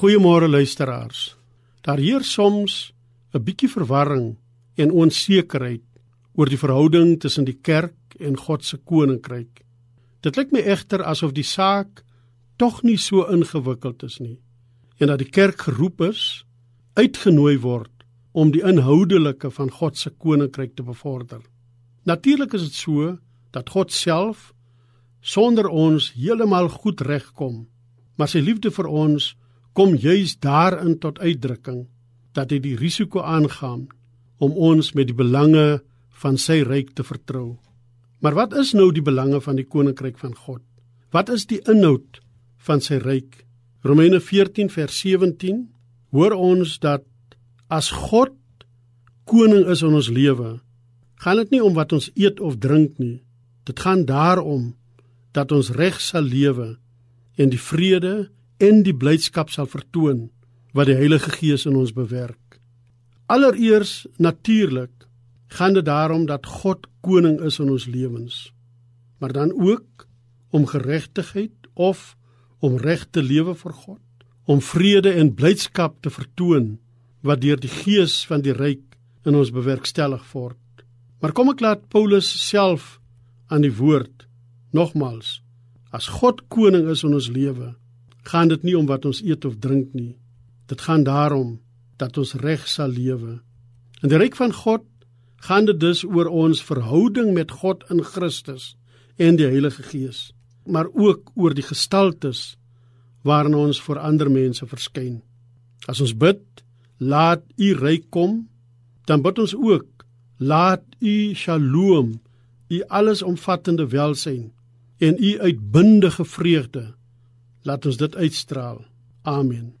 Goeiemôre luisteraars. Daar heers soms 'n bietjie verwarring en onsekerheid oor die verhouding tussen die kerk en God se koninkryk. Dit lyk my egter asof die saak tog nie so ingewikkeld is nie en dat die kerk geroep is, uitgenooi word om die inhoudelike van God se koninkryk te bevorder. Natuurlik is dit so dat God self sonder ons heeltemal goed regkom, maar sy liefde vir ons kom juis daarin tot uitdrukking dat hy die risiko aangaan om ons met die belange van sy ryk te vertrou. Maar wat is nou die belange van die koninkryk van God? Wat is die inhoud van sy ryk? Romeine 14 vers 17 hoor ons dat as God koning is in ons lewe, gaan dit nie om wat ons eet of drink nie. Dit gaan daarom dat ons reg sal lewe en die vrede en die blydskap sal vertoon wat die Heilige Gees in ons bewerk. Allereers natuurlik gaan dit daarom dat God koning is in ons lewens. Maar dan ook om geregtigheid of om reg te lewe vir God, om vrede en blydskap te vertoon wat deur die Gees van die ryk in ons bewerkstellig word. Maar kom ek laat Paulus self aan die woord nogmals. As God koning is in ons lewe, gaan dit nie om wat ons eet of drink nie. Dit gaan daarom dat ons reg sal lewe. In die ryk van God gaan dit dus oor ons verhouding met God in Christus en die Heilige Gees, maar ook oor die gestaltes waarin ons vir ander mense verskyn. As ons bid, laat U ryk kom, dan bid ons ook, laat U Shalom, U allesomvattende welsyn en U uitbundige vreugde laat ons dit uitstraal. Amen.